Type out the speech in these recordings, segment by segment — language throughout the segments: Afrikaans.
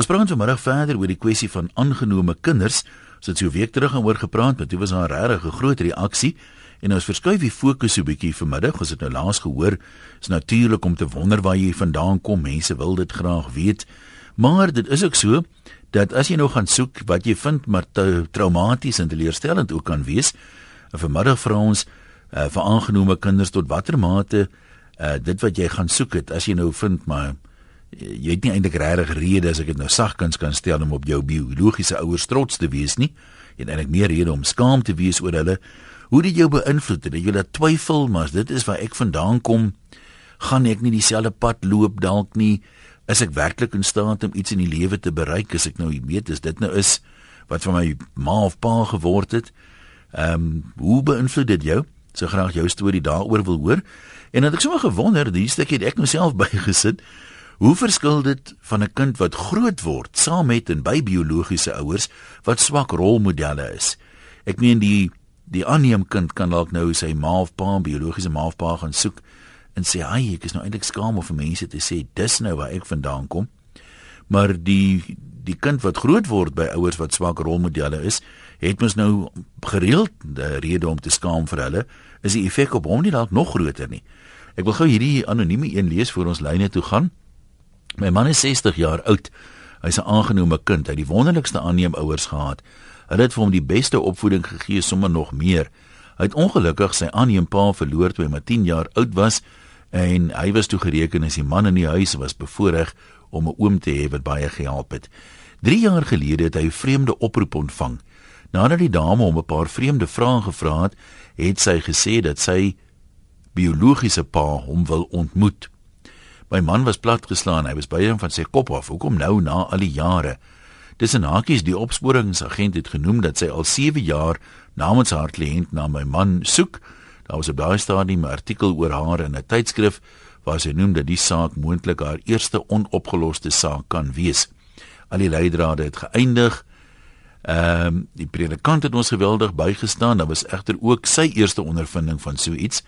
Ons praat vanmiddag verder oor die kwessie van aangenome kinders. Ons het so 'n week terug oor gepraat, maar dit was 'n regtig 'n groot reaksie. En ons verskuif die fokus so 'n bietjie vanmiddag. Ons het nou laas gehoor, is natuurlik om te wonder waar jy vandaan kom. Mense wil dit graag weet. Maar dit is ook so dat as jy nou gaan soek wat jy vind maar traumaties en teleurstellend ook kan wees. En vanmiddag vra ons uh, vir aangenome kinders tot watter mate uh, dit wat jy gaan soek het as jy nou vind maar jy het nie eintlik regtig rede as ek dit nou sagkens kan stel om op jou biologiese ouers trots te wees nie. Jy het eintlik meer rede om skaam te wees oor hulle. Hoe dit jou beïnvloed het, jy laat twyfel, maar dit is waar ek vandaan kom. Gaan ek nie dieselfde pad loop dalk nie? Is ek werklik in staat om iets in die lewe te bereik as ek nou weet is dit nou is wat van my ma of pa geword het? Ehm um, hoe beïnvloed dit jou? So graag jou storie daaroor wil hoor. En dan het ek sommer gewonder, hier stukkie het ek myself bygesit. Hoe verskil dit van 'n kind wat groot word saam met en by biologiese ouers wat swak rolmodelle is? Ek meen die die aanneem kind kan dalk nou sy ma of pa, biologiese ma of pa gaan soek en sê, "Ag, ek is nou eintlik skaam om vir mense te sê dis nou waar ek vandaan kom." Maar die die kind wat groot word by ouers wat swak rolmodelle is, het mos nou gereeld 'n rede om te skaam vir hulle. Is die effek op hom nie dalk nog groter nie? Ek wil gou hierdie anonieme een lees voor ons lyne toe gaan. My man is 60 jaar oud. Hy's 'n aangenome kind. Hy het die wonderlikste aanneemouers gehad. Hulle het vir hom die beste opvoeding gegee, sommer nog meer. Hy het ongelukkig sy aanneempa verloor toe hy maar 10 jaar oud was en hy was toe gereken as die man in die huis was bevoorreg om 'n oom te hê wat baie gehelp het. 3 jaar gelede het hy 'n vreemde oproep ontvang. Nadat die dame hom 'n paar vreemde vrae gevra het, het sy gesê dat sy biologiese pa hom wil ontmoet. My man was platgeslaan. Hy was by hom van sy kop af. Hoekom nou na al die jare? Dis 'n hakies die opsporingsagent het genoem dat sy al 7 jaar namens haar kliënt na my man soek. Daar was 'n baie stadium artikel oor haar in 'n tydskrif waar sy noem dat die saak moontlik haar eerste onopgeloste saak kan wees. Al die leidrade het geëindig. Ehm um, die predikant het ons geweldig bygestaan. Daar was egter ook sy eerste ondervinding van so iets.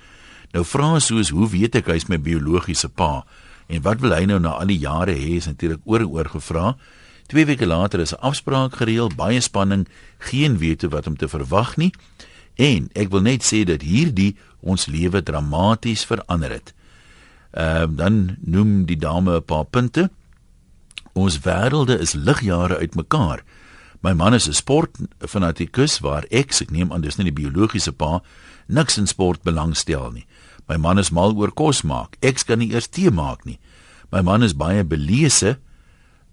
Nou vra ons soos hoe weet ek hy's my biologiese pa? En wat wil hy nou na al die jare hê is natuurlik oor en oor gevra. 2 weke later is 'n afspraak gereël, baie spanning, geen wete wat om te verwag nie. En ek wil net sê dat hierdie ons lewe dramaties verander het. Ehm uh, dan noem die dame 'n paar punte. Ons wêrelde is ligjare uitmekaar. My man is 'n sportfanatikus waar ek, ek neem aan dis nie die biologiese pa, niks in sport belangstel nie. My man is mal oor kos maak. Ek kan nie eers tee maak nie. My man is baie belese.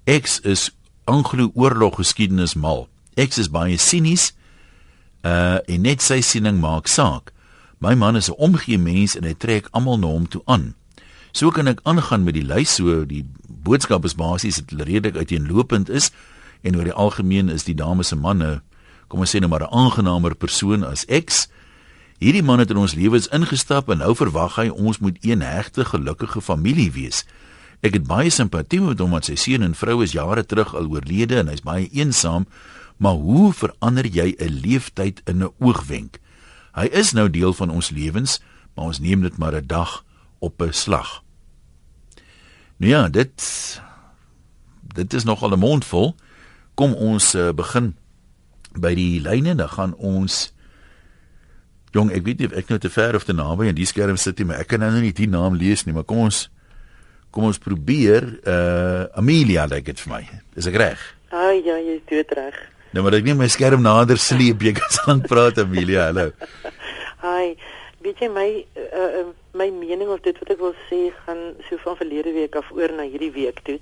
Ek is Anglo-oorlog geskiedenis mal. Ek is baie sinies. Uh en net sy siening maak saak. My man is 'n omgee mens en hy trek almal na hom toe aan. So kan ek aangaan met die lys so die boodskap is basies dit redelik uiteenlopend is en oor die algemeen is die dame se manne kom ons sê nou maar 'n aangenamer persoon as ek. Hierdie man het in ons lewens ingestap en nou verwag hy ons moet een hegte gelukkige familie wees. Ek het baie simpatie met hom want sy seun en vrou is jare terug al oorlede en hy's baie eensaam, maar hoe verander jy 'n leeftyd in 'n oogwenk? Hy is nou deel van ons lewens, maar ons neem dit maar 'n dag op 'n slag. Nou ja, dit dit is nog al 'n mond vol. Kom ons uh, begin by die lyne, dan gaan ons Jong, ek weet nie ek nou te ver of te naby aan die skerm sit nie, maar ek kan nou nie die naam lees nie, maar kom ons kom ons probeer uh Amelia dink dit vir my. Is ek reg? Ah ja, jy is dood reg. Nou maar ek neem my skerm nader sleep, jy kan lank praat Amelia. Hallo. Hi. Weet jy my uh my mening of dit wat ek wil sê gaan so van verlede week af oor na hierdie week toe.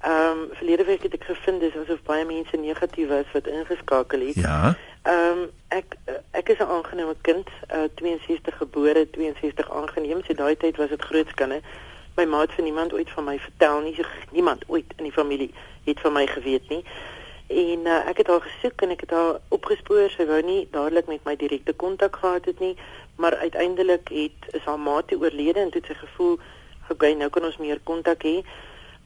Ehm um, verlede week het ek gevind dis asof baie mense negatief was wat ingeskakel het. Ja. Ehm um, is 'n kind, uh, 62 gebore, 62 aangeneem. So daai tyd was dit groot skande. My ma het vir niemand ooit van my vertel nie. So niemand ooit in die familie het van my geweet nie. En uh, ek het haar gesoek en ek het haar opgespoor. Sy wou nie dadelik met my direkte kontak gehad het nie, maar uiteindelik het is haar ma te oorlede en het sy gevoel, "Oké, okay, nou kan ons meer kontak hê."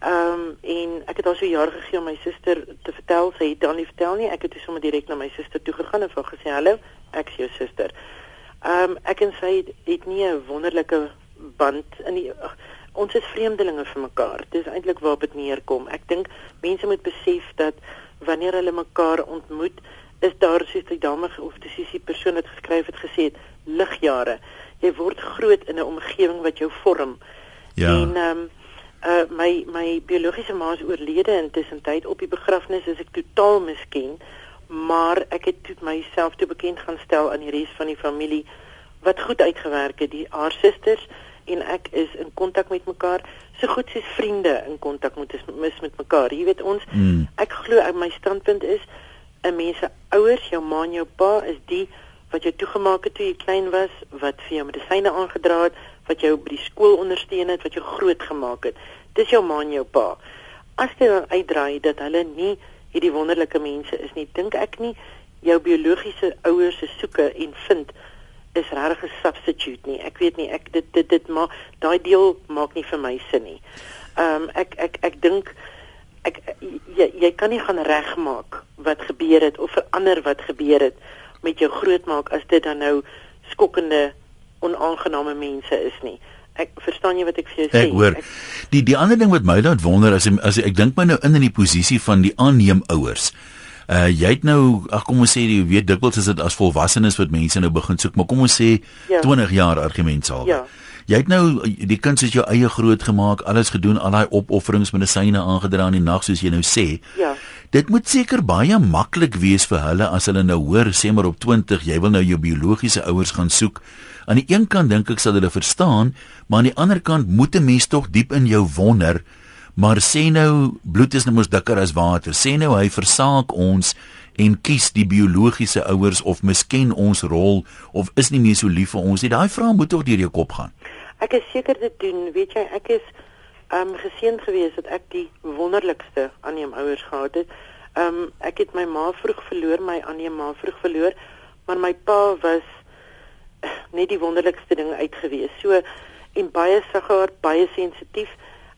Ehm um, en ek het haar so jaar gegee om my suster te vertel. Sy het dan nie vertel nie. Ek het toe sommer direk na my suster toe gegaan en vir gesê, "Hallo, ek is jou suster." Ehm um, ek en sy het, het nie 'n wonderlike band in die ons is vreemdelinge vir mekaar. Dis eintlik waar dit neerkom. Ek dink mense moet besef dat wanneer hulle mekaar ontmoet, is daar soos die dame of dis die persoon wat geskryf het gesê het, ligjare. Jy word groot in 'n omgewing wat jou vorm. Ja. En ehm um, uh my my biologiese ma is oorlede intussen tyd op die begrafnis is ek totaal miskien, maar ek het toe myself toe bekend gaan stel aan die res van die familie wat goed uitgewerk het. Die haar susters en ek is in kontak met mekaar so goed soos vriende in kontak moet is met mekaar. Jy weet ons mm. ek glo my standpunt is 'n mens se ouers, jou ma en jou pa is die wat jou toegemaak het toe jy klein was, wat vir jou medisyne aangedra het, wat jou by die skool ondersteun het, wat jou groot gemaak het. Dis jou ma en jou pa. As jy dan uitdraai dat hulle nie hierdie wonderlike mense is nie, dink ek nie jou biologiese ouers se soeke en vind is regtig 'n substitute nie. Ek weet nie ek dit dit dit maar daai deel maak nie vir my sin nie. Ehm um, ek ek ek dink ek jy jy kan nie gaan regmaak wat gebeur het of verander wat gebeur het met jou grootmaak as dit dan nou skokkende onaangename mense is nie. Ek verstaan jy wat ek vir jou sê. Ek hoor. Die die ander ding wat my laat wonder as as ek dink my nou in in die posisie van die aanneem ouers. Uh jy het nou ag kom ons sê jy weet dikwels is dit as volwassenes wat mense nou begin soek, maar kom ons sê ja. 20 jaar argument sal. Ja. Jy het nou die kind se jou eie groot gemaak, alles gedoen, al daai opofferings medisyne aangedra in die nag soos jy nou sê. Ja. Dit moet seker baie maklik wees vir hulle as hulle nou hoor sê maar op 20 jy wil nou jou biologiese ouers gaan soek. Aan die een kant dink ek sal hulle verstaan, maar aan die ander kant moet 'n mens tog diep in jou wonder Maar sê nou bloed is nou mos dikker as water. Sê nou hy versaak ons en kies die biologiese ouers of misken ons rol of is nie meer so lief vir ons nie. Daai vraag moet tog deur jou kop gaan. Ek is seker dit doen. Weet jy, ek is um geseënd geweest dat ek die wonderlikste aanneem ouers gehad het. Um ek het my ma vroeg verloor, my aanneem ma vroeg verloor, maar my pa was net die wonderlikste ding uitgewees. So en baie sigaar, baie sensitief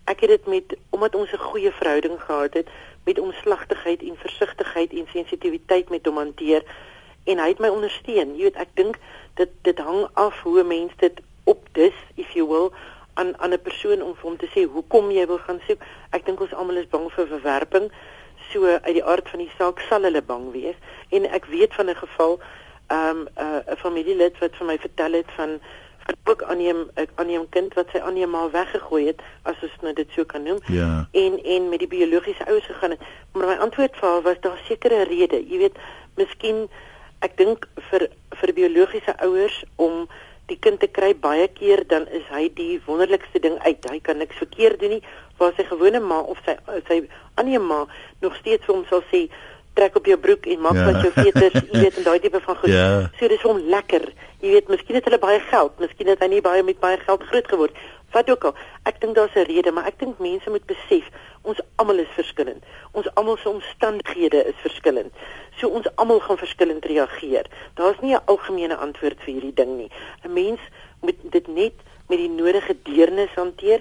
ek het dit met omdat ons 'n goeie verhouding gehad het met omslagtigheid en versigtigheid en sensitiwiteit met hom hanteer en hy het my ondersteun. Jy weet, ek dink dit dit hang af hoe 'n mens dit op dis if you will aan aan 'n persoon om vir hom te sê hoekom jy wil gaan soek. Ek dink ons almal is bang vir verwerping. So uit die aard van die saak sal hulle bang wees en ek weet van 'n geval ehm um, 'n uh, familielid wat vir my vertel het van het ook aanneem ek aanneem kind wat sy aanneem maar weggegooi het as ons nou dit so kan noem ja. en en met die biologiese ouers gegaan het maar my antwoord vir haar was daar sekere redes jy weet miskien ek dink vir vir biologiese ouers om die kind te kry baie keer dan is hy die wonderlikste ding uit hy kan niks verkeerd doen nie waar sy gewone ma of sy sy aanneem maar nog steeds vir hom sal sê trek op jou broek en maak ja. wat jou veters, jy weet, en daai tipe van goed. Ja. So dis hom lekker. Jy weet, miskien het hulle baie geld, miskien het hy nie baie met baie geld groot geword. Wat ook al. Ek dink daar's 'n rede, maar ek dink mense moet besef ons almal is verskillend. Ons almal se omstandighede is verskillend. So ons almal gaan verskillend reageer. Daar's nie 'n algemene antwoord vir hierdie ding nie. 'n Mens moet dit net met die nodige deernis hanteer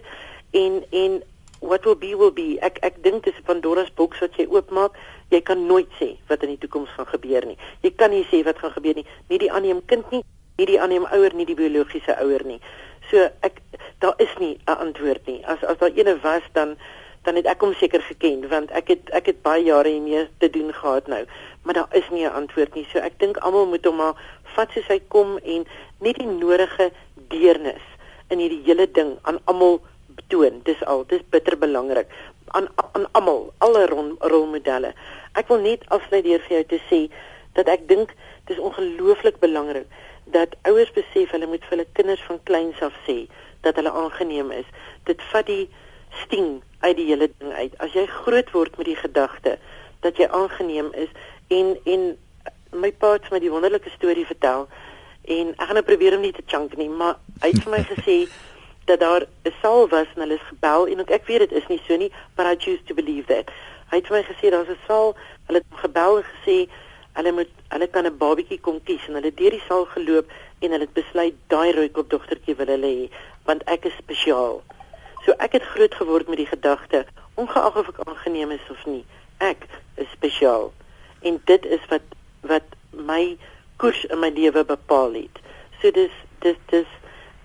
en en what will be will be. Ek ek dink dis Pandora's boks wat jy oopmaak jy kan nooit sê wat in die toekoms gaan gebeur nie. Jy kan nie sê wat gaan gebeur nie, nie die aanneem kind nie, nie die aanneem ouer nie, die biologiese ouer nie. So ek daar is nie 'n antwoord nie. As as daar eene was dan dan het ek hom seker geken want ek het ek het baie jare hiermee te doen gehad nou, maar daar is nie 'n antwoord nie. So ek dink almal moet hom maar vat soos hy kom en net die nodige deernis in hierdie hele ding aan almal betoon. Dis al, dis bitter belangrik aan aan almal, alle rolmodelle. Ek wil net afsluit deur vir jou te sê dat ek dink dis ongelooflik belangrik dat ouers besef hulle moet vir hulle kinders van kleins af sê dat hulle aangeneem is. Dit vat die sting uit die hele ding uit. As jy groot word met die gedagte dat jy aangeneem is en en my pa het my die wonderlike storie vertel en ek gaan nou probeer om nie te chunk nie, maar hy het vir my gesê dat daar 'n saal was en hulle is gebel en ek weet dit is nie so nie, but I choose to believe that. Hy het vir my gesê daar's 'n saal, hulle het gebel en gesê hulle moet hulle kan 'n babatjie kom kies en hulle het deur die saal geloop en hulle het besluit daai rooikop dogtertjie wil hulle hê want ek is spesiaal. So ek het groot geword met die gedagte, ongeag of ek aangeneem is of nie, ek is spesiaal. En dit is wat wat my koers in my lewe bepaal het. So dis dis dis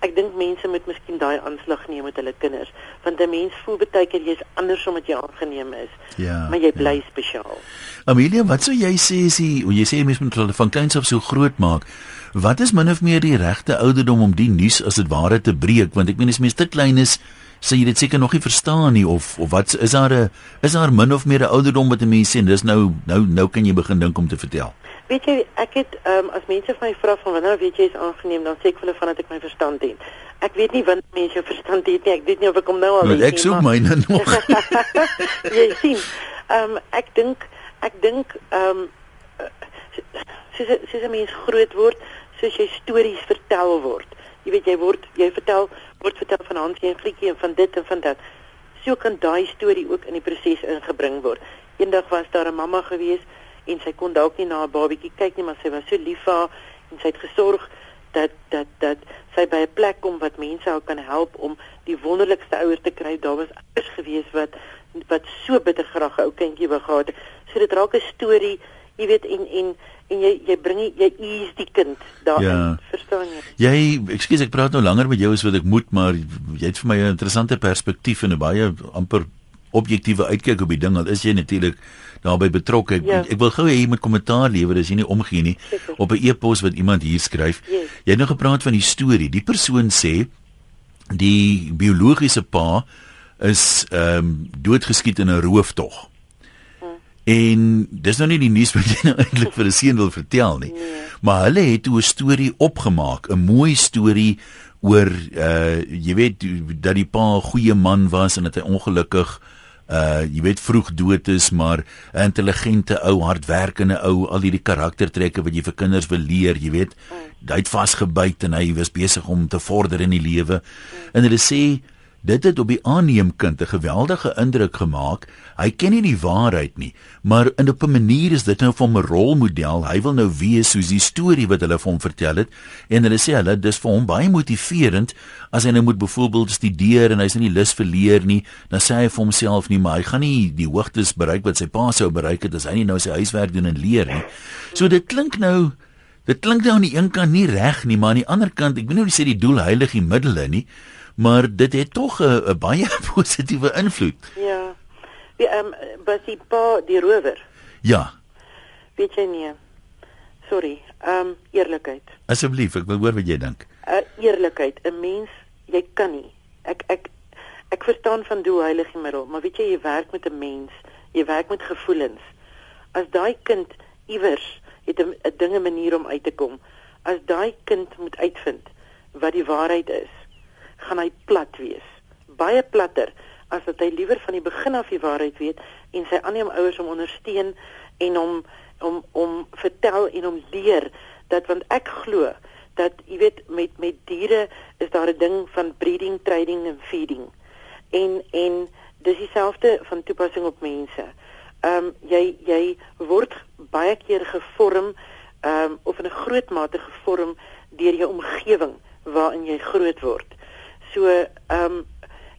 ek dink mense moet miskien daai aanslag neem met hulle kinders, want 'n mens voel baie keer jy's anders omdat jy aangeneem is. Ja. Maar jy bly ja. spesiaal. Amelia, wat sou jy sê as jy, jy sê mense moet hulle van kleins af so groot maak? Wat is min of meer die regte ouderdom om die nuus as dit ware te breek? Want ek meen as mens te klein is, sê jy dit seker nog nie verstaan nie of of wat is daar 'n is daar min of meer 'n ouderdom wat 'n mens sê dis nou nou nou kan jy begin dink om te vertel. Weet jy, ek het ehm um, as mense van my vra van wanneer weet jy is aangeneem, dan sê ek vir hulle vandat ek my verstand het. Ek weet nie wanneer mense jou verstand het nie. Ek weet nie of ek hom nou al weet nie. Ek soek myne nog. jy sien, ehm um, ek dink ek dink ehm um, soos soos 'n mens groot word, soos jy stories vertel word. Jy weet jy word jy vertel word vertel van Hansie en Grietjie en van dit en van dat. So kan daai storie ook in die proses ingebring word. Eendag was daar 'n mamma gewees en sy kon dalk nie na haar babatjie kyk nie, maar sy was so lief vir haar en sy het gesorg dat dat dat sy by 'n plek kom wat mense haar kan help om die wonderlikste ouers te kry. Daar was ouers gewees wat wat so bitter graag 'n ou kindjie wou gehad het. So dit raak 'n storie, jy weet en en en jy jy bring jy ease die kind daarin. Ja. Verstaan jy? Jy, ekskuus ek praat nou langer met jou as wat ek moet, maar jy het vir my 'n interessante perspektief en 'n baie amper objektiewe uitkyk op die ding. Al is jy natuurlik daarbey betrokke. Ek, ja. ek wil gou hê jy moet kommentaar lewer as jy nie omgee nie Zeker. op 'n e-pos wat iemand hier skryf. Yes. Jy het nou gepraat van die storie. Die persoon sê die biologiese pa is ehm um, doodgeskiet in 'n rooftog. Hm. En dis nou nie die nuus wat jy nou eintlik vir 'n seun wil vertel nie. Nee. Maar hulle het 'n storie opgemaak, 'n mooi storie oor uh jy weet dat die pa 'n goeie man was en dat hy ongelukkig uh jy weet vroeg dood is maar 'n intelligente ou hardwerkende ou al hierdie karaktertrekke wat jy vir kinders wil leer jy weet hy het vasgebyt en hy was besig om te vorder in die lewe. En hulle sê Dit het op die aanneemkind 'n geweldige indruk gemaak. Hy ken nie die waarheid nie, maar in 'n manier is dit nou vir hom 'n rolmodel. Hy wil nou wees soos die storie wat hulle vir hom vertel het en hulle sê hulle dis vir hom baie motiverend as hy nou moet byvoorbeeld studeer en hy's nie lus vir leer nie, dan sê hy vir homself nie, maar hy gaan nie die hoogtes bereik wat sy pa sou bereik het as hy nie nou sy huiswerk doen en leer nie. So dit klink nou dit klink nou aan die een kant nie reg nie, maar aan die ander kant, ek weet nie hoe jy sê die doel heilig die middele nie maar dit het tog 'n baie positiewe invloed. Ja. Wie ehm um, was die pa die rower? Ja. Weet jy nie? Sorry. Ehm um, eerlikheid. Asseblief, ek wil hoor wat jy dink. uh, Eerlikheid, 'n mens, jy kan nie. Ek ek ek verstaan van doel heilige middel, maar weet jy jy werk met 'n mens, jy werk met gevoelens. As daai kind iewers het 'n dinge manier om uit te kom. As daai kind moet uitvind wat die waarheid is gaan hy plat wees. Baie platter as wat hy liewer van die begin af die waarheid weet en sy aanneem ouers om ondersteun en om om om vertel en om leer dat want ek glo dat jy weet met met diere is daar 'n ding van breeding, trading en feeding. En en dis dieselfde van toepassing op mense. Ehm um, jy jy word baie keer gevorm ehm um, of in 'n groot mate gevorm deur jou omgewing waarin jy groot word. So ehm um,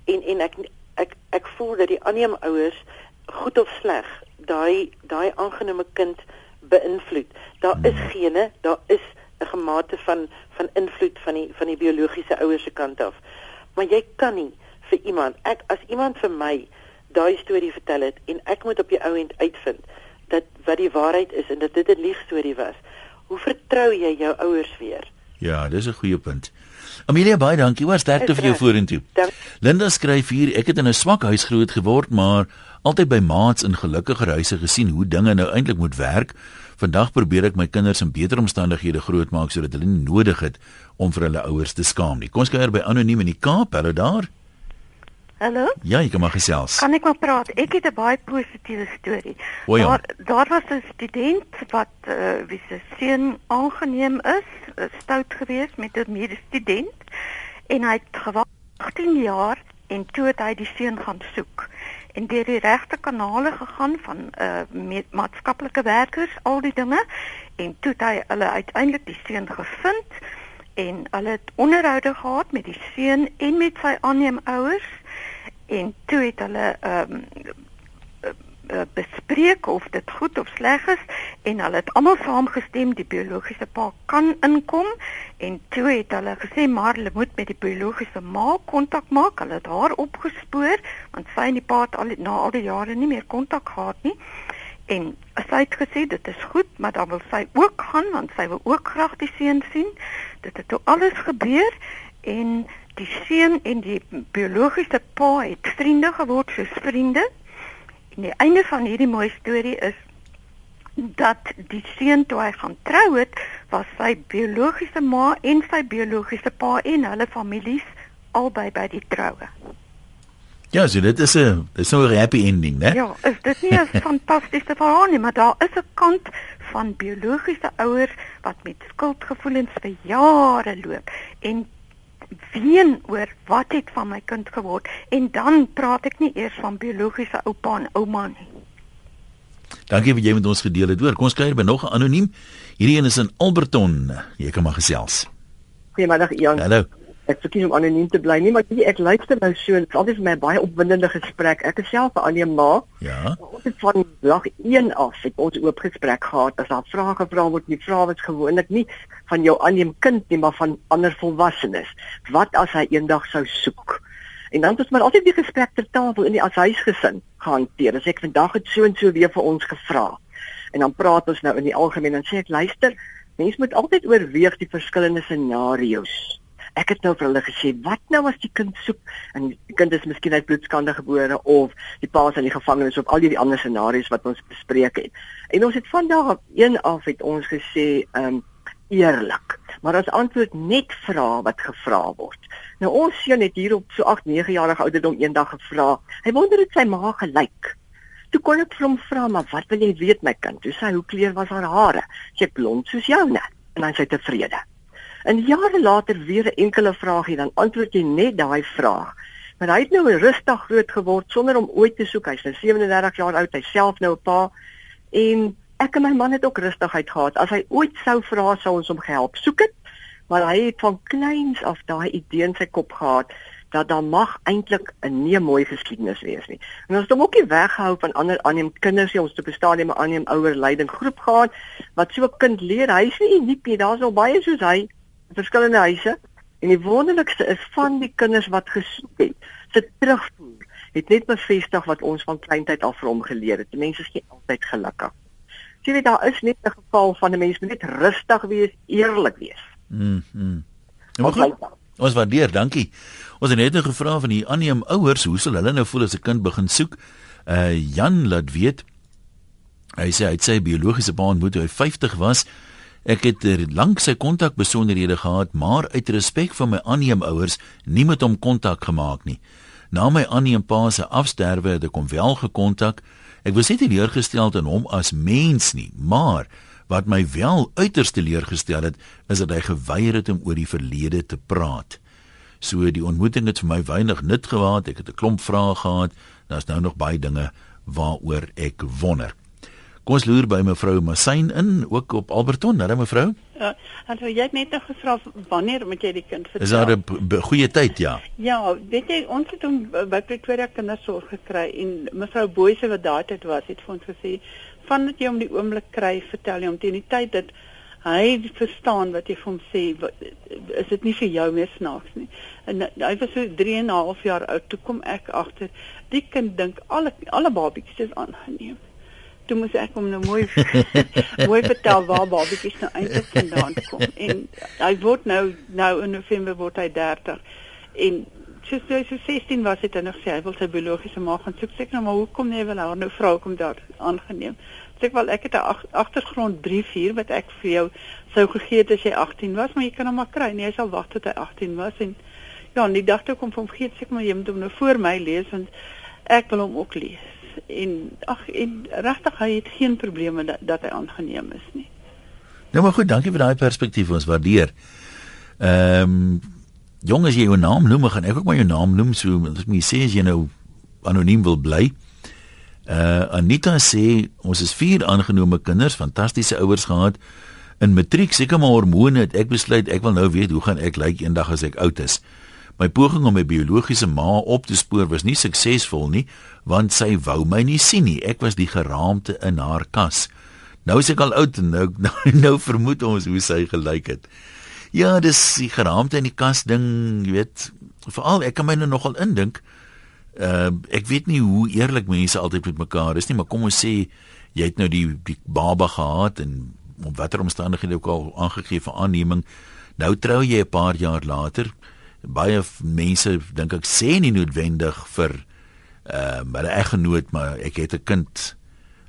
en en ek ek ek voel dat die aanneemouers goed of sleg daai daai aangenome kind beïnvloed. Daar is hmm. gene, daar is 'n gemate van van invloed van die van die biologiese ouers se kant af. Maar jy kan nie vir iemand, ek as iemand vir my daai storie vertel het en ek moet op die ou end uitvind dat wat die waarheid is en dat dit 'n liegstorie was. Hoe vertrou jy jou ouers weer? Ja, dis 'n goeie punt. Amelia baie dankie. Hoe sterkte vir jou vorentoe. Linda skryf hier, ek het in 'n swak huis groot geword, maar altyd by maats in gelukkiger huise gesien hoe dinge nou eintlik moet werk. Vandag probeer ek my kinders in beter omstandighede grootmaak sodat hulle nie nodig het om vir hulle ouers te skaam nie. Kom ons kuier by anoniem in die Kaap. Hallo daar. Hallo? Ja, jy kan maar gesels. Kan ek maar praat? Ek het 'n baie positiewe storie. O, ja. Daar daar was 'n student wat uh, wie se seun aangeneem is, stout geweest met 'n medestudent en hy het gewag 18 jaar en toe het hy die seun gaan soek. En deur die regte kanale gegaan van uh maatskaplike werkers al die dinge en toe het hy hulle uiteindelik die seun gevind en hulle het onderhoude gehad met die seun en met sy aanneemouers en toe het hulle ehm um, bespreek of dit goed of sleg is en hulle het almal saamgestem die biologiese pa kan inkom en toe het hulle gesê maar hulle moet met die biologiese ma kontak maak. Hulle het haar opgespoor want sy en die pa het al na al die jare nie meer kontak gehad nie. En sy het gesê dit is goed, maar dan wil sy ook gaan want sy wil ook graag die seun sien. Dit het toe alles gebeur en die seun en die biologiese pa het vriende geword soos vriende. En die einde van hierdie mooi storie is dat die seun toe hy gaan trou het, was sy biologiese ma en sy biologiese pa en hulle families albei by die troue. Ja, so dit is 'n dis so 'n happy ending, né? Ja, is dit nie 'n fantastiese verhaal nie, maar daar is 'n kant van biologiese ouers wat met skuldgevoelens vir jare loop en ween oor wat het van my kind geword en dan praat ek nie eers van biologiese oupa en ouma nie. Dankie vir jy met ons gedeel het. Hoor, kom ons kyk by nog 'n anoniem. Hierdie een is in Alberton. Jy kan maar gesels. Goeiemiddag Jan. Hallo. Ek verkies om anoniem te bly. Nie maar ek luister nou so. Dit is altyd vir my 'n baie opwindende gesprek. Ek is self 'n aanneem ma. Ja. Ons het van dag 1 af het ons oop gesprek gehad. As daar vrae gevra word, nie vrae wat gewoonlik nie van jou aanneem kind nie, maar van ander volwassenes. Wat as hy eendag sou soek? En dan het ons maar altyd die gesprek ter tafel in die as huisgesin gehanteer. As ek vandag het so en so weer vir ons gevra. En dan praat ons nou in die algemeen en sê ek luister, mense moet altyd oorweeg die verskillende scenario's. Ek het nou vir hulle gesê, wat nou as die kind soek en die kind is miskien uit bloedskande gebore of die pa is in die gevangenis of al die ander scenario's wat ons bespreek het. En ons het vandag op een af het ons gesê, ehm um, eerlik. Maar as antwoord net vra wat gevra word. Nou ons seun het hier op so 8, 9 jarige ouderdom eendag gevra. Hy wonder dit sy ma gelyk. Toe kon ek vir hom vra, "Maar wat wil jy weet my kind?" Toe sê hy, "Hoe kleur was haar hare?" Sy blond soos joune. En dan sê hy tevrede. En jare later weer 'n enkele vraagie, dan antwoord jy net daai vraag. Maar hy het nou rustig groot geword sonder om ooit te soek. Hy's nou 37 jaar oud, hy self nou 'n pa. En ek en my man het ook rustigheid gehad. As hy ooit sou vra, sou ons hom gehelp soek het. Maar hy het van kleins af daai idee in sy kop gehad dat daar mag eintlik 'n nie mooi geskiedenis wees nie. En ons het hom ook nie weggehou van ander aanneem kinders nie. Ons het op 'n stadium 'n aanneem ouer leiding groep gehad wat so 'n kind leer. Hy is nie uniek nie. Daar's al baie soos hy in verskillende huise. En die wonderlikste is van die kinders wat gesoek het, se terugvoer het net bevestig wat ons van kleintyd al vir hom geleer het. Die mense is nie altyd gelukkig. Jy weet daar is net 'n geval van 'n mens moet net rustig wees, eerlik wees. Mm. mm. Ja, goed, ons waardeer, dankie. Ons het net nou gevra van die aanneem ouers, hoe sal hulle nou voel as 'n kind begin soek? Uh Jan laat weet hy sê hy het sy biologiese pa ontmoet toe hy 50 was. Ek het er lank sy kontak besonderhede gehad, maar uit respek vir my aanneem ouers nie met hom kontak gemaak nie. Na my aanneem pa se afsterwe het ek hom wel gekontak. Ek was nie teleurgesteld in hom as mens nie, maar wat my wel uiters teleurgestel het, is dat hy geweier het om oor die verlede te praat. So die ontmoeting het vir my weinig nut gehad. Ek het 'n klomp vrae gehad. Daar's nou nog baie dinge waaroor ek wonder. Kom ons loer by mevrou Masyn in, ook op Alberton, hè mevrou? Ja, also jy het net nog gevra wanneer moet jy die kind vertel? Is daar 'n goeie tyd, ja? Ja, weet jy ons het hom by Pretoria kindersorg gekry en mevrou Boyse wat daar tyd was, het vir ons gesê vandat jy hom die oomblik kry, vertel jy hom teen die tyd dat hy verstaan wat jy vir hom sê is dit nie vir jou meer snaaks nie en hy was so 3 en 'n half jaar oud toe kom ek agter die kind dink alle alle babietjies is aangeneem toe moes ek hom nou mooi mooi vertel waar babietjies nou eintlik vandaan kom. En hy word nou nou in November word hy 30 en soos hy so 16 was het hy nog sê hy wil sy biologiese ma gaan soek. Sê nou maar hoekom nie wil hy nou vrou kom daar aangeneem. Ek wel ek het 'n agtergrond brief hier wat ek vir jou sou gegee het as jy 18 was, maar jy kan hom maar kry. Nee, hy sal wag tot hy 18 was en ja, en die dag toe kom van vergeet sê ek maar jy moet hom nou voor my lees want ek wil hom ook lees. En ag en regtig hy het geen probleme dat, dat hy aangeneem is nie. Nou maar goed, dankie vir daai perspektief ons waardeer. Ehm um, jong as jy jou naam noem, gaan ek ook maar jou naam noem so as jy sê as jy nou anoniem wil bly. Uh Anita sê ons is vier aangenome kinders, fantastiese ouers gehad. In matriek seker maar hormone het ek besluit ek wil nou weet hoe gaan ek lyk eendag as ek oud is. My poging om my biologiese ma op te spoor was nie suksesvol nie, want sy wou my nie sien nie. Ek was die geraamte in haar kas. Nou is ek al oud en nou nou, nou vermoed ons hoe sy gelyk het. Ja, dis die geraamte in die kas ding, jy weet, veral ek kan my nou nogal indink. Uh ek weet nie hoe eerlik mense altyd met mekaar is nie, maar kom ons sê jy het nou die die baba gehad en op watter omstandighede ook al aangegee vir aanneming. Nou trou jy 'n paar jaar later. Baie mense dink ek sê nie noodwendig vir uh maar 'n eggenoot, maar ek het 'n kind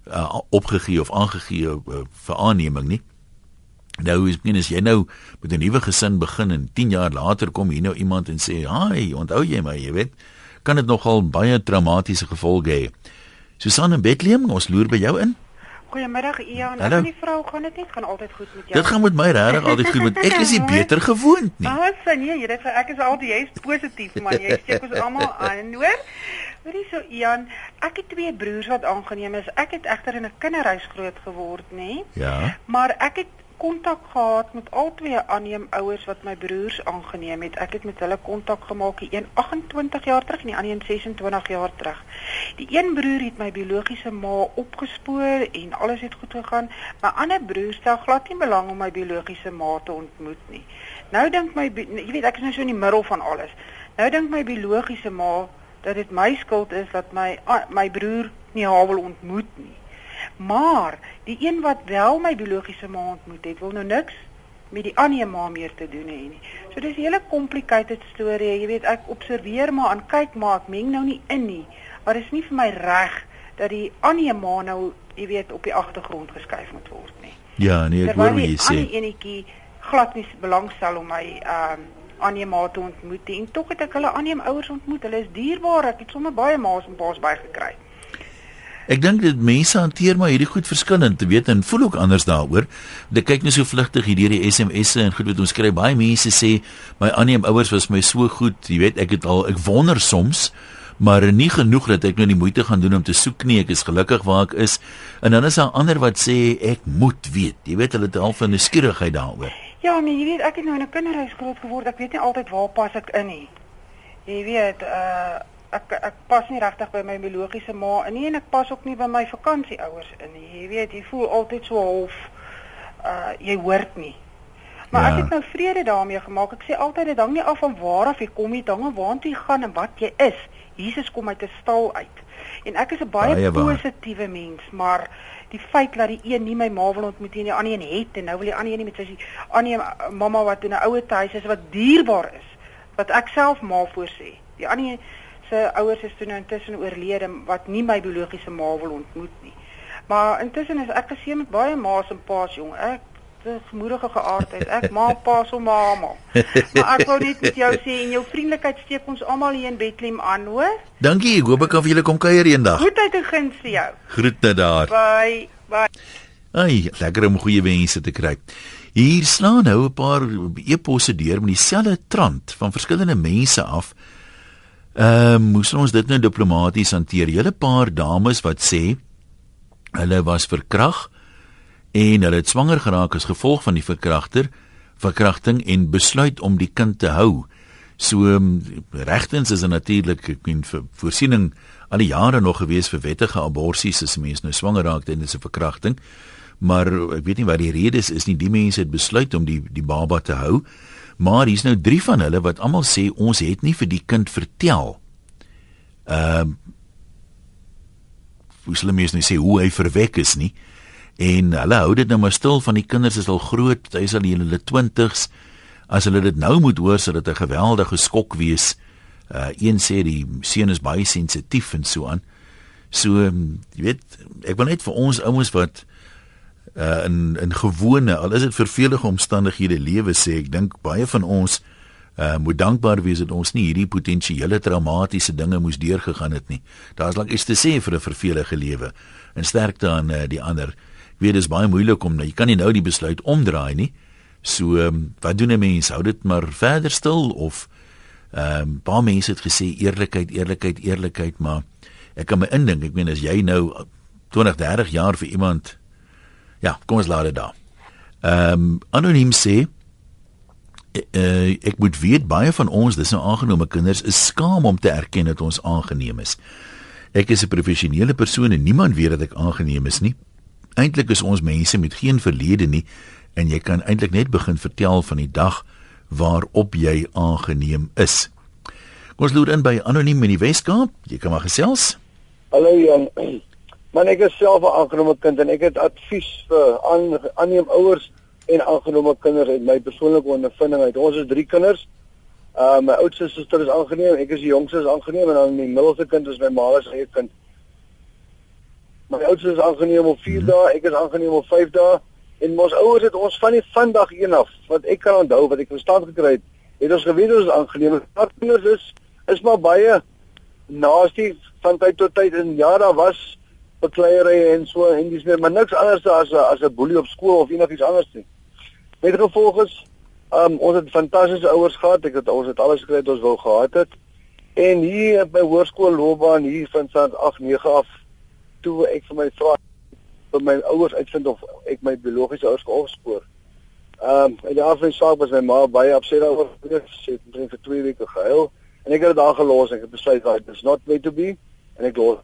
uh, opgegee of aangegee uh, vir aanneming nie. Nou is minus jy nou met 'n nuwe gesin begin en 10 jaar later kom hier nou iemand en sê, "Haai, onthou jy my, jy weet, kan dit nogal baie traumatiese gevolge hê." Susan in Bethlehem, ons loer by jou in. Goeiemiddag Ian. Hallo. Ek en die vrou gaan dit net gaan altyd goed met jou. Dit gaan met my regtig altyd goed want ek is nie beter gewoond nie. Ah, sy nee, jy dit ek is altyd jy's positief man. Jy steek ons almal aan, hoor? Hoorie so Ian, ek het twee broers wat aangeneem is. Ek het egter in 'n kinderhuis groot geword, nê? Ja. Maar ek het kontak gehad met al twee aanneem ouers wat my broers aangeneem het. Ek het met hulle kontak gemaak, die een 28 jaar terug en die ander 26 jaar terug. Die een broer het my biologiese ma opgespoor en alles het goed gegaan. My ander broer stel glad nie belang om my biologiese ma te ontmoet nie. Nou dink my jy weet ek is nou so in die middel van alles. Nou dink my biologiese ma dat dit my skuld is dat my my broer nie haar wil ontmoet nie. Maar die een wat wel my biologiese ma ontmoet het, wil nou niks met die ander ma meer te doen hê nie. So dis 'n hele complicated storie. Jy weet, ek observeer maar en kyk maar, ek meng nou nie in nie. Maar dit is nie vir my reg dat die ander ma nou, jy weet, op die agtergrond geskuif moet word nie. Ja, nee, ek hoor wat jy sê. Die enetjie glad nie belangstel om my ehm um, ander ma te ontmoet. En tog het ek hulle ander ouers ontmoet. Hulle is dierbaar. Ek het sommer baie ma's en pa's bygekry. Ek dink dit mense hanteer maar hierdie goed verskillend, te weet en voel ook anders daaroor. Ek kyk net so vlugtig hier deur die SMS'e en goed wat ons kry. Baie mense sê my aanneem ouers was my so goed, jy weet, ek het al ek wonder soms maar nie genoeg dat ek nou die moeite gaan doen om te soek nie. Ek is gelukkig waar ek is. En dan is daar ander wat sê ek moet weet. Jy weet hulle het half 'n nuuskierigheid daaroor. Ja, maar jy weet ek het nou in 'n kinderhuis groot geword. Ek weet nie altyd waar pas ek in nie. Jy weet, uh ek ek pas nie regtig by my biologiese ma nie en ek pas ook nie by my vakansieouers in nie. Jy weet, jy voel altyd so half uh jy hoort nie. Maar ja. ek het nou vrede daarmee gemaak. Ek sê altyd dit hang nie af van waar af jy kom nie, dan waartoe jy gaan en wat jy is. Jesus kom uit 'n stal uit. En ek is 'n baie, baie positiewe mens, maar die feit dat die een nie my ma wil ontmoet nie, die ander een het en nou wil die ander een nie met sy ander mamma wat in 'n ouer huis is wat dierbaar is, wat ek self ma voorsê. Die ander se ouers is toe nou intussen oorlede wat nie my biologiese ma wil ontmoet nie. Maar intussen is ek geseën met baie ma's en pa's jong. Ek dis gemoedige geaardheid. Ek ma, pa, so mamma. Maar ek wou net met jou sê en jou vriendelikheid steek ons almal hier in Bethlehem aan, hoor? Dankie. Ek hoop ek kan vir julle kom kuier eendag. Goedheid en guns vir jou. Groete daar. Bye. Bye. Ai, lekker om goeie wense te kry. Hier slaan nou 'n paar e-posse deur met dieselfde trant van verskillende mense af. Ehm uh, moes ons dit nou diplomaties hanteer. Julle paar dames wat sê hulle was verkrag en hulle het swanger geraak as gevolg van die verkragter, verkrachting en besluit om die kind te hou. So um, regtens is 'n meen vir voorsiening al die jare nog gewees vir wettige aborsies as mense nou swanger raak tydens 'n verkrachting. Maar ek weet nie wat die rede is, is nie die mense het besluit om die die baba te hou. Maar hier's nou 3 van hulle wat almal sê ons het nie vir die kind vertel. Ehm uh, Hoe hulle mense nou sê hoe hy verwek is nie. En hulle hou dit nou maar stil van die kinders is al groot, hy is al in hulle 20s. As hulle dit nou moet hoor, sal dit 'n geweldige skok wees. Uh een sê die seun is baie sensitief en so aan. So jy weet, ek wil net vir ons ouens wat uh in in gewone al is dit vervelige omstandighede lewe sê ek dink baie van ons uh moet dankbaar wees dat ons nie hierdie potensiële traumatiese dinge moes deurgegaan het nie. Daar's lank iets te sê vir 'n vervelige lewe en sterkte aan uh, die ander. Ek weet dit is baie moeilik om jy kan nie nou die besluit omdraai nie. So um, wat doen 'n mens? Hou dit maar verder stil of ehm um, baie mense het gesê eerlikheid, eerlikheid, eerlikheid, maar ek kan my indink, ek meen as jy nou 20, 30 jaar vir iemand Ja, kom ons laat dit daar. Ehm um, anoniem sê uh, ek moet weet baie van ons, dis nou aangenome kinders, is skaam om te erken dat ons aangeneem is. Ek is 'n professionele persoon en niemand weet dat ek aangeneem is nie. Eintlik is ons mense met geen verlede nie en jy kan eintlik net begin vertel van die dag waarop jy aangeneem is. Kom ons loer in by anoniem in die Weskaap. Jy kan maar gesels. Hallo Jan. Man ek is self 'n aangenome kind en ek het advies vir aan aanneem ouers en aangenome kinders uit my persoonlike ondervinding uit. Ons is 3 kinders. Uh my oudste suster is aangeneem, ek is die jongste is aangeneem en dan die middelste kind is my ma se eie kind. My oudste is aangeneem op 4 dae, ek is aangeneem op 5 dae en ons ouers het ons van die vandag een af wat ek kan onthou wat ek verstaan gekry het, het ons geweet ons is aangeneem. Kinders is is maar baie naastig van tyd tot tyd en ja, daar was bekleierery en so en dis meer maar niks anders as as 'n boelie op skool of enigiets anders nie. Met gevolg is um ons het fantastiese ouers gehad. Ek het ons het alles gekry wat ons wou gehad het. En hier by hoërskool loopbaan hier van Sand 8 9 af toe ek vir my vra vir my ouers uitvind of ek my biologiese ouers geopspoor. Um en die afspraak saak was my ma baie opset daaroor. Sy het vir 2 weke gehuil en ek het dit daar gelos en ek het besluit dat dit is not way to be en ek los.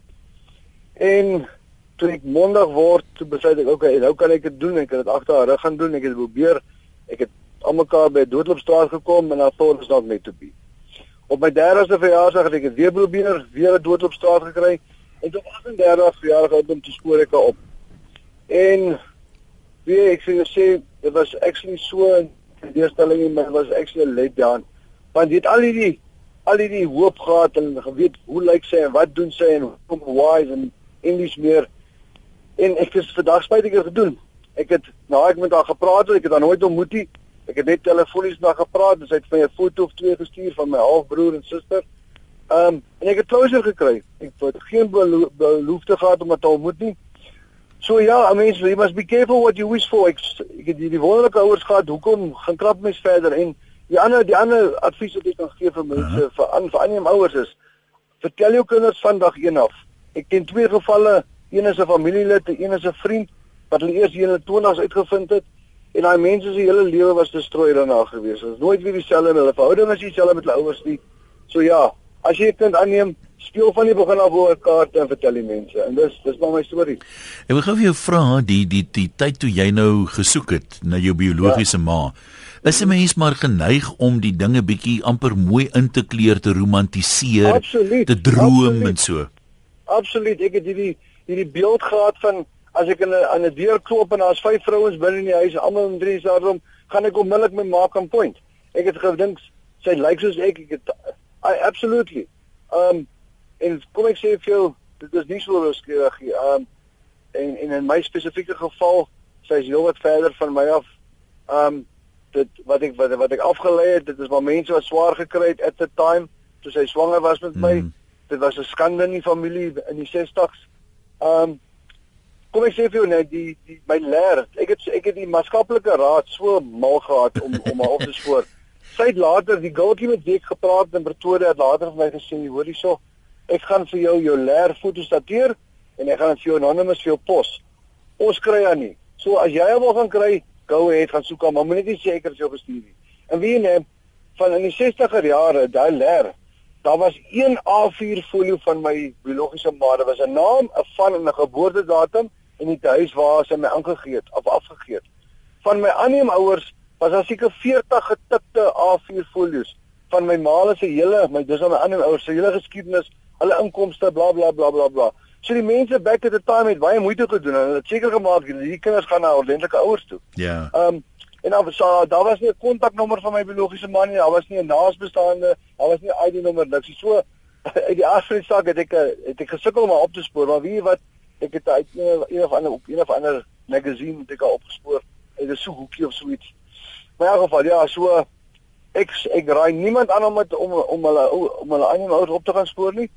En toe ek mondig word, toe besluit ek okay, nou kan ek dit doen. Ek het dit agter haar rug gaan doen. Ek het probeer. Ek het almekaar by Doodloopstraat gekom en dan thought it's not meant to be. Op my 30ste verjaarsdag het ek dit weer probeer, weer 'n Doodloopstraat gekry en op 38 verjaardag het ek toe skoor ek op. En wie ek sê sê dit was actually so 'n deurstelling maar was actually let down. Want dit al hierdie al hierdie hoop gehad en geweet hoe lyk sy en wat doen sy en hoe wise en Engels meer en ek het vandag spytiger gedoen. Ek het nou ek met haar gepraat, ek het haar nooit ontmoet nie. Ek het net telefonies haar gepraat, sy het vir my 'n foto of twee gestuur van my halfbroer en suster. Ehm um, en ek het closure gekry. Ek het geen belo behoefte gehad om haar te ontmoet nie. So ja, I mean, you must be careful what you wish for. Ek, ek het hierdie wonderlike ouers gehad. Hoekom gaan krap mens verder en die ander die ander advies wat ek kan gee vir mense uh -huh. vir aan vir aanneem ouers is vertel jou kinders vandag een af. Ek ken twee gevalle, een is 'n familielid, een is 'n vriend wat hulle eers in die 20's uitgevind het en daai mense se hele lewe was destrooi daarna gewees. Hulle is nooit weer dieselfde en hulle verhouding is dieselfde met hulle ouers nie. So ja, as jy 'n kind aanneem, speel van die begin af oor kaarte en vertel die mense. En dis dis maar my storie. Ek wil gou vir jou vra die die die tyd toe jy nou gesoek het na jou biologiese ja. ma. Is 'n mens maar geneig om die dinge bietjie amper mooi in te kleur te romantiseer, absoluut, te droom absoluut. en so. Absoluut. Ek het hierdie hierdie beeld gehad van as ek in 'n aan 'n deur klop en daar's vyf vrouens binne in die huis, almal in drie daarom, gaan ek onmiddellik my maak aan point. Ek het gedink sy lyk soos ek, ek het I absolutely. Um en kom ek sê vir jou, dit is nie so rooskleurig nie. Um en en in my spesifieke geval, sy is heelwat verder van my af. Um dit wat ek wat, wat ek afgelei het, dit is maar mense wat swaar gekry het at the time toe sy swanger was met my. Mm. Dit was 'n skande in die familie in die 60s. Um kom ek sê vir jou net die die my leer, ek het ek het die maatskaplike raad so mal gehad om om haar op te spoor. Sy het later die gultjie met wie ek gepraat in Pretoria het later vir my gesê, hoor hierso, ek gaan vir jou jou leer foto's dateer en ek gaan dit vir jou anonymous vir jou pos. Ons kry haar nie. So as jy haar wil gaan kry, go ahead gaan soek haar, maar moenie net seker as jy gestuur nie. En wie neem van in die 60er jare daai leer Daar was een A4 folio van my biologiese ma. Dit was 'n naam, 'n van en 'n geboortedatum en die huis waar sy my aangegee het of afgegee het. Van my aanneemouers was daar seker 40 getikte A4 folios van my ma se hele, my dis aan my aanneemouers se hele geskiedenis, hulle inkomste, bla bla bla bla. So die mense back at the time het baie moeite gedoen en hulle het seker gemaak hierdie kinders gaan na ordentlike ouers toe. Ja. Ehm um, En dan so daar was nie 'n kontaknommer van my biologiese man nie, daar was nie 'n naasbestaande, daar was nie 'n ID-nommer niks. So uit die afspraak het ek het ek gesukkel om op te spoor, maar wie wat ek het uit een of ander op een of ander magazine het ek al opgespoor. Dit is so hoekie of so iets. Maar in elk geval ja, so ek ek raai niemand aan om met, om om hulle om hulle aanneem ouers op te gaan spoor nie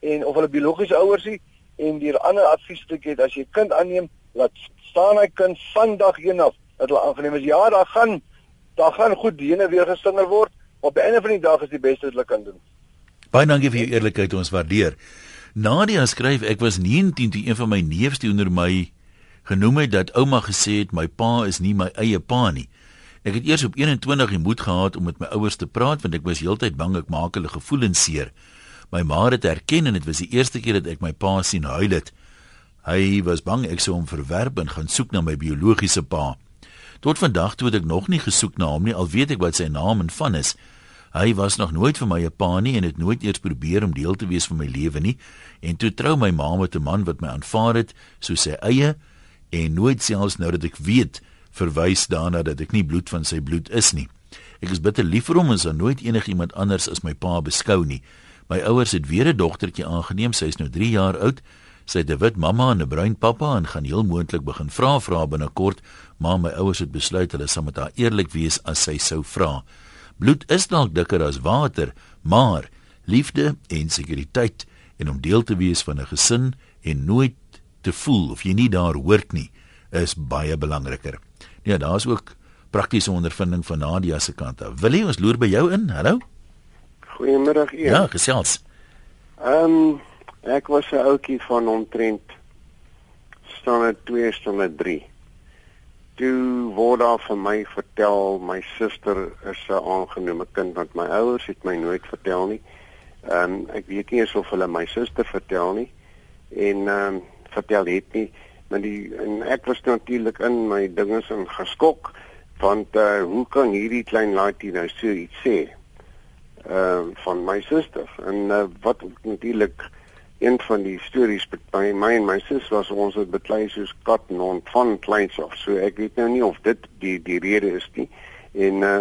en of hulle biologiese ouers nie en die ander advies wat ek het as jy kind aanneem, laat staan hy kind vandag een af dat hulle aangeneem is. Ja, daar gaan daar gaan goed diene weer gesinger word. Op die einde van die dag is die beste wat hulle kan doen. Baie dankie vir jou eerlikheid, ons waardeer. Nadia skryf ek was 19 toe een van my neefs teenoor my genoem het dat ouma gesê het my pa is nie my eie pa nie. Ek het eers op 21 die moed gehad om met my ouers te praat want ek was heeltyd bang ek maak hulle gevoelens seer. My ma het erken en dit was die eerste keer dat ek my pa sien huil het. Hy was bang ek sou hom verwerp en gaan soek na my biologiese pa. Tot vandag toe het ek nog nie gesoek na hom nie, al weet ek wat sy naam en van is. Hy was nog nooit vir my 'n pa nie en het nooit eers probeer om deel te wees van my lewe nie. En toe trou my ma met 'n man wat my aanvaar het soos sy eie en nooit selfs nou dat ek weet verwys daarna dat ek nie bloed van sy bloed is nie. Ek is bitter lief vir hom en sou nooit enigiemand anders as my pa beskou nie. My ouers het weer 'n dogtertjie aangeneem. Sy is nou 3 jaar oud. Sy het 'n wit mamma en 'n bruin pappa en gaan heel moontlik begin vra vra binnekort, maar my ouers het besluit hulle sal met haar eerlik wees as sy sou vra. Bloed is dalk dikker as water, maar liefde en sekuriteit en om deel te wees van 'n gesin en nooit te voel of jy nie daar hoort nie, is baie belangriker. Ja, daar's ook praktiese ondervinding van Nadia se kant af. Wil jy ons loer by jou in? Hallo? Goeiemiddag Ian. Ja, gesels. Ehm um, ek was 'n ouetjie van omtrent staan 2 staan 3. Toe word daar vir my vertel my suster is 'n aangenome kind want my ouers het my nooit vertel nie. Ehm um, ek weet nie of hulle my suster vertel nie en ehm um, vertel het nie, maar die en ek was natuurlik in my dinge in geskok want uh, hoe kan hierdie klein laaitjie nou so iets sê? Ehm uh, van my suster en uh, wat natuurlik een van die stories by my en my sus was ons het beklei soos kat en hond van kleins af. So ek weet nou nie of dit die die rede is nie. En uh,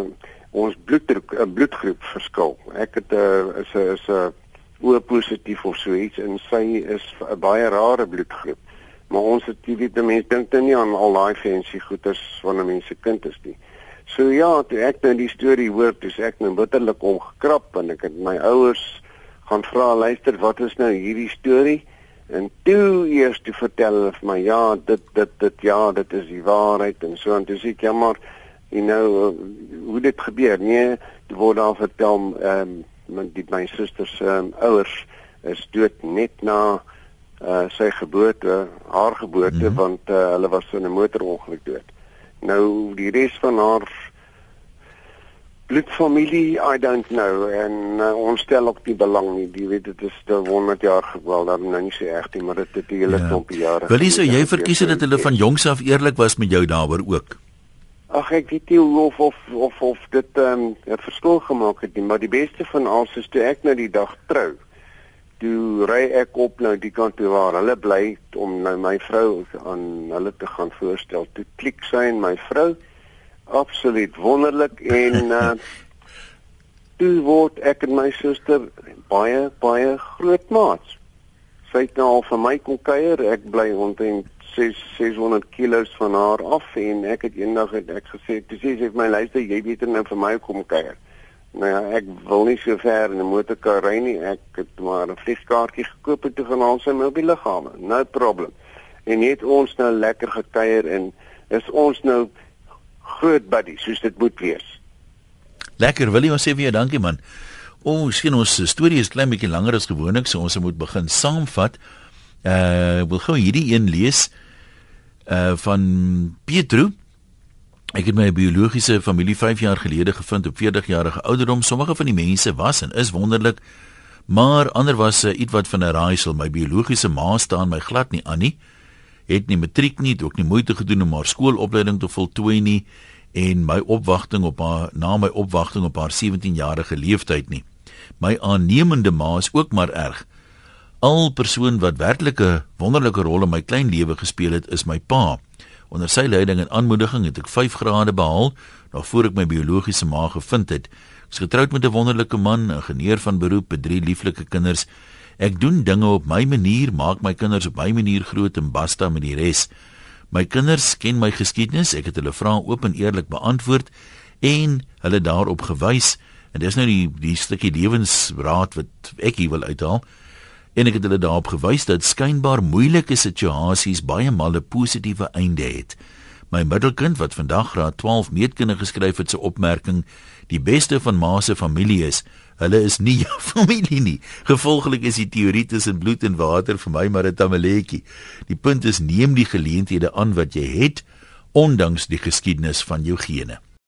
ons bloeddruk 'n uh, bloedgroep verskil. Ek het 'n uh, is 'n is 'n O positief of so iets en sy is 'n baie rare bloedgroep. Maar ons het jy weet mense dink nou nie aan al daai fancy goeders wanneer mense kind is nie. So ja, toe ek nou die storie hoor, dis ek nou bitterlik omgekrap en ek het my ouers gaan vra luister wat is nou hierdie storie? En toe eers te vertel hulle vir my ja dit dit dit ja dit is die waarheid en so en dis ek ja maar you know hoe dit gebeur? Nee dit word daar vertel ehm um, met die my susters ehm um, ouers is dood net na uh, sy geboorte haar geboorte mm -hmm. want uh, hulle was in 'n motorongeluk dood. Nou die res van haar bloedfamilie I don't know en uh, ons stel ook nie belang nie. Jy weet dit is te 100 jaar wel dan nou nie so erg nie maar dit het die hele ja. klompie jare Wil jy sou jy verkies het dat hulle van jongs af eerlik was met jou daaroor ook? Ag ek weet nie of of of of dit ehm um, 'n verskil gemaak het nie maar die beste van alles is toe ek nou die dag trou toe ry ek op nou die kant toe waar hulle bly om nou my vrou aan hulle te gaan voorstel. Toe klik sy en my vrou absoluut wonderlik en uh toe word ek en my suster baie baie groot maats. Sy het nou al vir my kom kuier. Ek bly omtrent 6 600 km van haar af en ek het eendag het ek gesê, "Dis sê sy vir my luister, jy weet nou vir my kom kuier." Nou ja, ek wil nie so ver in 'n motorkar ry nie. Ek het maar 'n vliegkaartjie gekoop en toe gaan ons sy mobiele liggame. No problem. En net ons nou lekker gekuier en is ons nou groot buddy soos dit moet wees. Lekker, wil jy ons sê vir jou dankie man. O, oh, sien ons storie is klein bietjie langer as gewoonlik, so ons moet begin saamvat. Uh, wil gou hierdie een lees uh van Pietro. Ek het my biologiese familie 5 jaar gelede gevind op 40 jarige ouderdom. Sommige van die mense was en is wonderlik, maar ander was uh, ietwat van 'n raaisel. My biologiese ma staan my glad nie aan nie. Uh het nie matriek nie, ook nie moeite gedoen om haar skoolopleiding te voltooi nie en my opwagting op haar na my opwagting op haar 17-jarige leeftyd nie. My aannemende ma is ook maar erg. Al persoon wat werklik 'n wonderlike rol in my klein lewe gespeel het, is my pa. Onder sy leiding en aanmoediging het ek 5 grade behaal nog voor ek my biologiese ma gevind het. Ek is getroud met 'n wonderlike man, 'n ingenieur van beroep, met drie lieflike kinders Ek doen dinge op my manier, maak my kinders op my manier groot en basta met die res. My kinders ken my geskiedenis, ek het hulle vrae oop en eerlik beantwoord en hulle daarop gewys en dis nou die die stukkie lewensraad wat ek hier wil uithaal. En ek het hulle daarop gewys dat skynbaar moeilike situasies baie maal 'n positiewe einde het. My middelkind wat vandag graad 12 meetkunde geskryf het, se opmerking: "Die beste van ma se familie is Hulle is nie jou familie nie. Gevolglik is die teorie tussen bloed en water vir my maar 'n tamaletjie. Die punt is neem die geleenthede aan wat jy het ondanks die geskiedenis van jou gene.